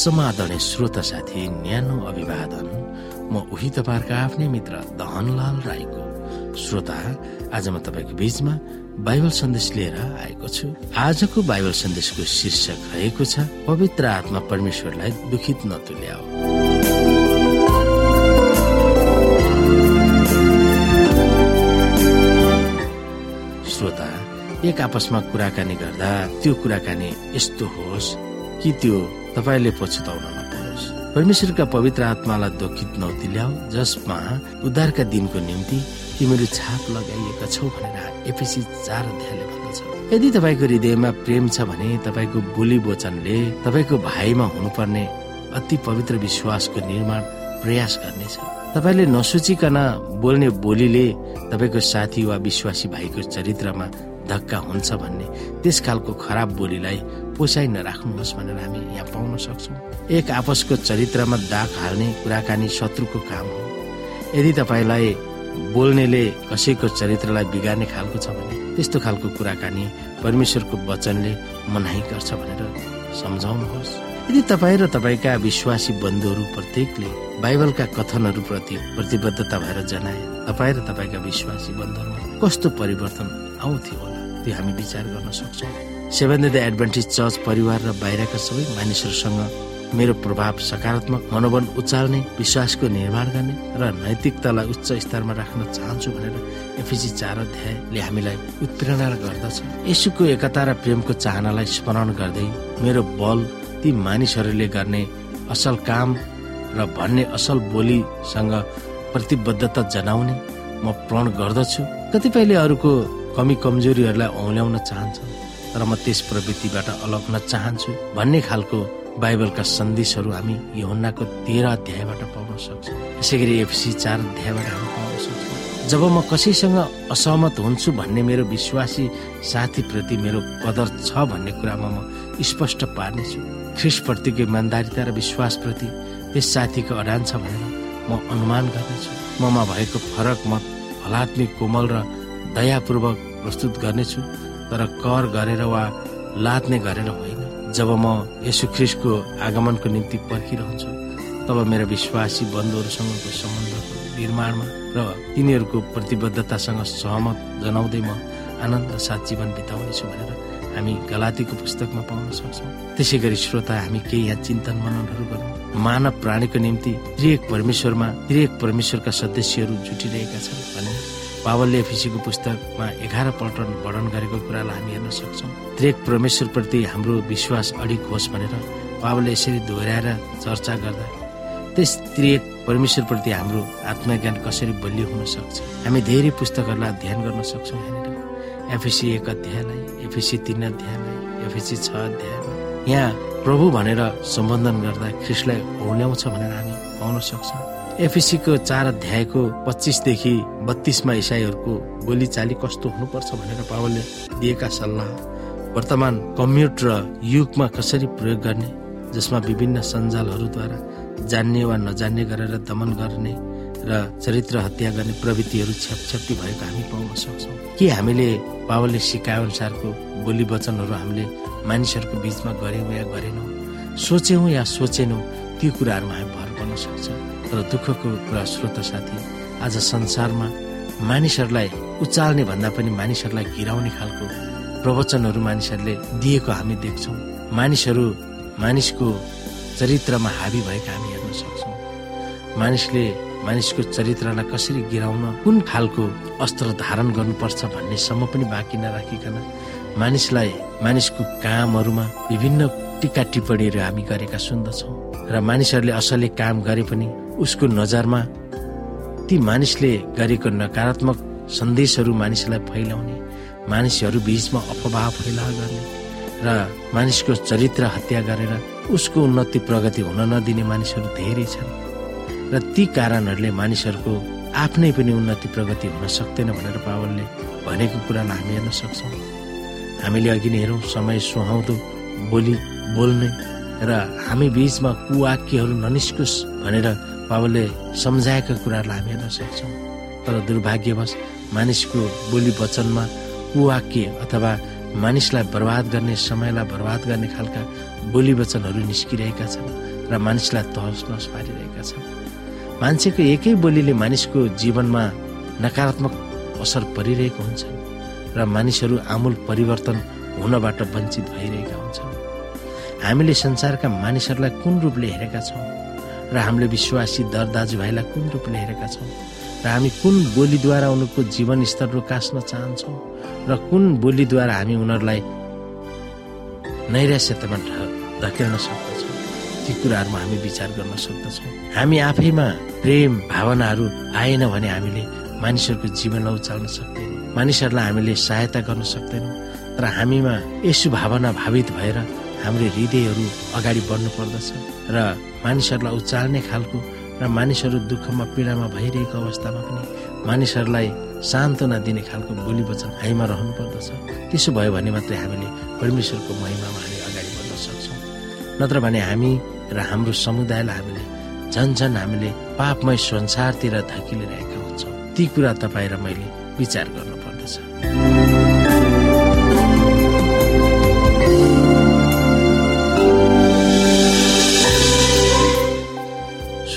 समादरणीय श्रोता साथी न्यानो अभिवादन। म उही तपाईँहरूका आफ्नै मित्र दहनलाल राईको। श्रोता आज म तपाईँको बीचमा बाइबल सन्देश लिएर आएको छु। आजको बाइबल सन्देशको शीर्षक रहेको छ पवित्र आत्मा परमेश्वरलाई दुखित नतुल्याओ श्रोता एक आपसमा कुराकानी गर्दा त्यो कुराकानी यस्तो होस् कि त्यो तपाईँले पछुताउन नपरोस् परमेश्वरका पवित्र आत्मालाई दुखित नौतिल्याऊ जसमा उद्धारका दिनको निम्ति तिमीहरू छाप लगाइएका छौ भनेर एपिसी चार अध्यायले भन्दछ। यदि तपाईँको हृदयमा प्रेम छ भने तपाईँको बोली वचनले तपाईँको भाइमा हुनुपर्ने अति पवित्र विश्वासको निर्माण प्रयास गर्नेछ। तपाईँले नसोचिकन बोल्ने बोलीले तपाईँको साथी वा विश्वासी भाइको चरित्रमा धक्का हुन्छ भन्ने त्यस खालको खराब बोलीलाई पोसाइ नराख्नुहोस् भनेर हामी यहाँ पाउन सक्छौँ। एक आपसको चरित्रमा दाग हाल्ने कुराकानी शत्रुको काम हो। यदि तपाईँलाई बोल्नेले कसैको चरित्रलाई बिगार्ने खालको छ भने त्यस्तो खालको कुराकानी परमेश्वरको वचनले मनाही गर्छ भनेर सम्झाउनुहोस्। यदि तपाईँ र तपाईँका विश्वासी बन्धुहरू प्रत्येकले बाइबलका कथनहरू प्रति प्रतिबद्धता भएर जनाए तपाईँ र तपाईँका विश्वासी बन्धुहरूमा कस्तो परिवर्तन आउँथ्यो होला? त्यो हामी विचार गर्न सक्छौँ। सेभेन द एडभान्टेज चर्च परिवार र बाहिरका सबै मानिसहरूसँग मेरो प्रभाव सकारात्मक मनोबल उचाल्ने विश्वासको निर्माण गर्ने र नैतिकतालाई उच्च स्तरमा राख्न चाहन्छु भनेर एफिसी चार अध्यायले हामीलाई उत्प्रेरणा गर्दछ। यसुको एकता र प्रेमको चाहनालाई स्मरण गर्दै मेरो बल ती मानिसहरूले गर्ने असल काम र भन्ने असल बोलीसँग प्रतिबद्धता जनाउने म प्रण गर्दछु। कतिपयले अरूको कमी कमजोरीहरूलाई औल्याउन चाहन्छ तर म त्यस प्रवृत्तिबाट अलग्न चाहन्छु भन्ने खालको बाइबलका सन्देशहरू हामी योहन्नाको तेह्र अध्यायबाट पाउन सक्छौँ। यसै गरी एफसी चार अध्यायबाट हामी पाउन सक्छौँ। जब म कसैसँग असहमत हुन्छु भन्ने मेरो विश्वासी साथीप्रति मेरो कदर छ भन्ने कुरामा म स्पष्ट पार्नेछु। ख्रिसप्रतिको इमान्दारिता र विश्वासप्रति त्यस साथीको अडान छ भनेर म अनुमान गर्नेछु। ममा भएको फरक मत हलात्मिक कोमल र दयापूर्वक प्रस्तुत गर्नेछु तर कर गरेर वा लाद्ने गरेर होइन। जब म यसु ख्रिसको आगमनको निम्ति पर्खिरहन्छु तब मेरो विश्वासी बन्धुहरूसँगको सम्बन्धको निर्माणमा र तिनीहरूको प्रतिबद्धतासँग सहमत जनाउँदै म आनन्द साथ जीवन बिताउनेछु भनेर हामी गलातीको पुस्तकमा पाउन सक्छौँ। त्यसै गरी श्रोता हामी केही यहाँ चिन्तन मननहरू गरौँ। मानव प्राणीको निम्ति त्रिएक परमेश्वरमा त्रिएक परमेश्वरका सदस्यहरू जुटिरहेका छन् भने पावलले एफिसीको पुस्तकमा एघार पल्ट वर्णन गरेको कुरालाई हामी हेर्न सक्छौँ। त्रिएक परमेश्वरप्रति हाम्रो विश्वास अडिक होस् भनेर पावलले यसरी दोहोऱ्याएर चर्चा गर्दा त्यस त्रिएक परमेश्वरप्रति हाम्रो आत्मज्ञान कसरी बलियो हुन सक्छ? हामी धेरै पुस्तकहरूलाई अध्ययन गर्न सक्छौँ यहाँनिर। एफिसी एक अध्यायलाई एफिसी तिन अध्यायलाई एफिसी छ अध्यायलाई। यहाँ प्रभु भनेर सम्बोधन गर्दा ख्रिस्टलाई औल्याउँछ भनेर हामी पाउन सक्छौँ। एफिसीको चार अध्यायको पच्चिसदेखि बत्तीसमा इसाईहरूको बोलीचाली कस्तो हुनुपर्छ भनेर पावलले दिएका सल्लाह वर्तमान कम्युट र युगमा कसरी प्रयोग गर्ने जसमा विभिन्न सञ्जालहरूद्वारा जान्ने वा नजान्ने गरेर दमन गर्ने र चरित्र हत्या गर्ने प्रवृत्तिहरू छ्यापछ्याप्टी भएको हामी पाउन सक्छौँ। के हामीले पावलले सिकाए अनुसारको बोली वचनहरू हामीले मानिसहरूको बिचमा गऱ्यौँ या गरेनौँ? सोच्यौँ या सोचेनौँ त्यो कुराहरूमा हामी भर पर्न सक्छ। तर दुःखको कुरा स्रोत साथी आज संसारमा मानिसहरूलाई उचाल्ने भन्दा पनि मानिसहरूलाई घिराउने खालको प्रवचनहरू मानिसहरूले दिएको हामी देख्छौँ। मानिसहरू मानिसको चरित्रमा हावी भएका हामी हेर्न सक्छौँ। मानिसले मानिसको चरित्रलाई कसरी गिराउन कुन खालको अस्त्र धारण गर्नुपर्छ भन्नेसम्म पनि बाँकी नराखिकन मानिसलाई मानिसको कामहरूमा विभिन्न टिका टिप्पणीहरू हामी गरेका सुन्दछौँ। र मानिसहरूले असले काम गरे पनि उसको नजरमा ती मानिसले गरेको नकारात्मक सन्देशहरू मानिसलाई फैलाउने मानिसहरू बिचमा अफवाह फैला गर्ने र मानिसको चरित्र हत्या गरेर उसको उन्नति प्रगति हुन नदिने मानिसहरू धेरै छन्। र ती कारणहरूले मानिसहरूको आफ्नै पनि उन्नति प्रगति हुन सक्दैन भनेर पावलले भनेको कुरालाई हामी हेर्न सक्छौँ। हामीले अघि नै हेरौँ समय सुहाउँदो बोली बोल्ने र हामी बिचमा कुवाक्यहरू ननिस्कुस् भनेर पावलले सम्झाएका कुराहरूलाई हामी हेर्न सक्छौँ। तर दुर्भाग्यवश मानिसको बोली वचनमा कुवाक्य अथवा मानिसलाई बर्बाद गर्ने समयलाई बर्बाद गर्ने खालका बोली वचनहरू निस्किरहेका छन् र मानिसलाई तहस नहस पारिरहेका छन्। मान्छेको एकै बोलीले मानिसको जीवनमा नकारात्मक असर परिरहेको हुन्छ र मानिसहरू आमूल परिवर्तन हुनबाट वञ्चित भइरहेका हुन्छन्। हामीले संसारका मानिसहरूलाई कुन रूपले हेरेका छौँ? र हामीले विश्वासी दर दाजुभाइलाई कुन रूपले हेरेका छौँ? र हामी कुन बोलीद्वारा उनीहरूको जीवन स्तर रोकास्न चाहन्छौँ? र कुन बोलीद्वारा हामी उनीहरूलाई नैराश्यतामा धकेल्न सक्दछौँ? ती कुराहरूमा हामी विचार गर्न सक्दछौँ। हामी आफैमा प्रेम भावनाहरू आएन भने हामीले मानिसहरूको जीवनलाई उचाल्न सक्दैनौँ। मानिसहरूलाई हामीले सहायता गर्न सक्दैनौँ। तर हामीमा यसो भावना भावित भएर हाम्रो हृदयहरू अगाडि बढ्नु पर्दछ र मानिसहरूलाई उचाल्ने खालको र मानिसहरू दुःखमा पीडामा भइरहेको अवस्थामा पनि मानिसहरूलाई सान्त्वना दिने खालको बोली वचन हामीमा रहनु पर्दछ त्यसो भयो भने मात्रै हामीले परमेश्वरको महिमामा हामी अगाडि बढ्न सक्छौँ। नत्र भने हामी र हाम्रो समुदायलाई हामीले झन् झन् हामीले पापमय संसारतिर धकिलिरहेका हुन्छौँ। ती कुरा तपाईँ र मैले विचार गर्नु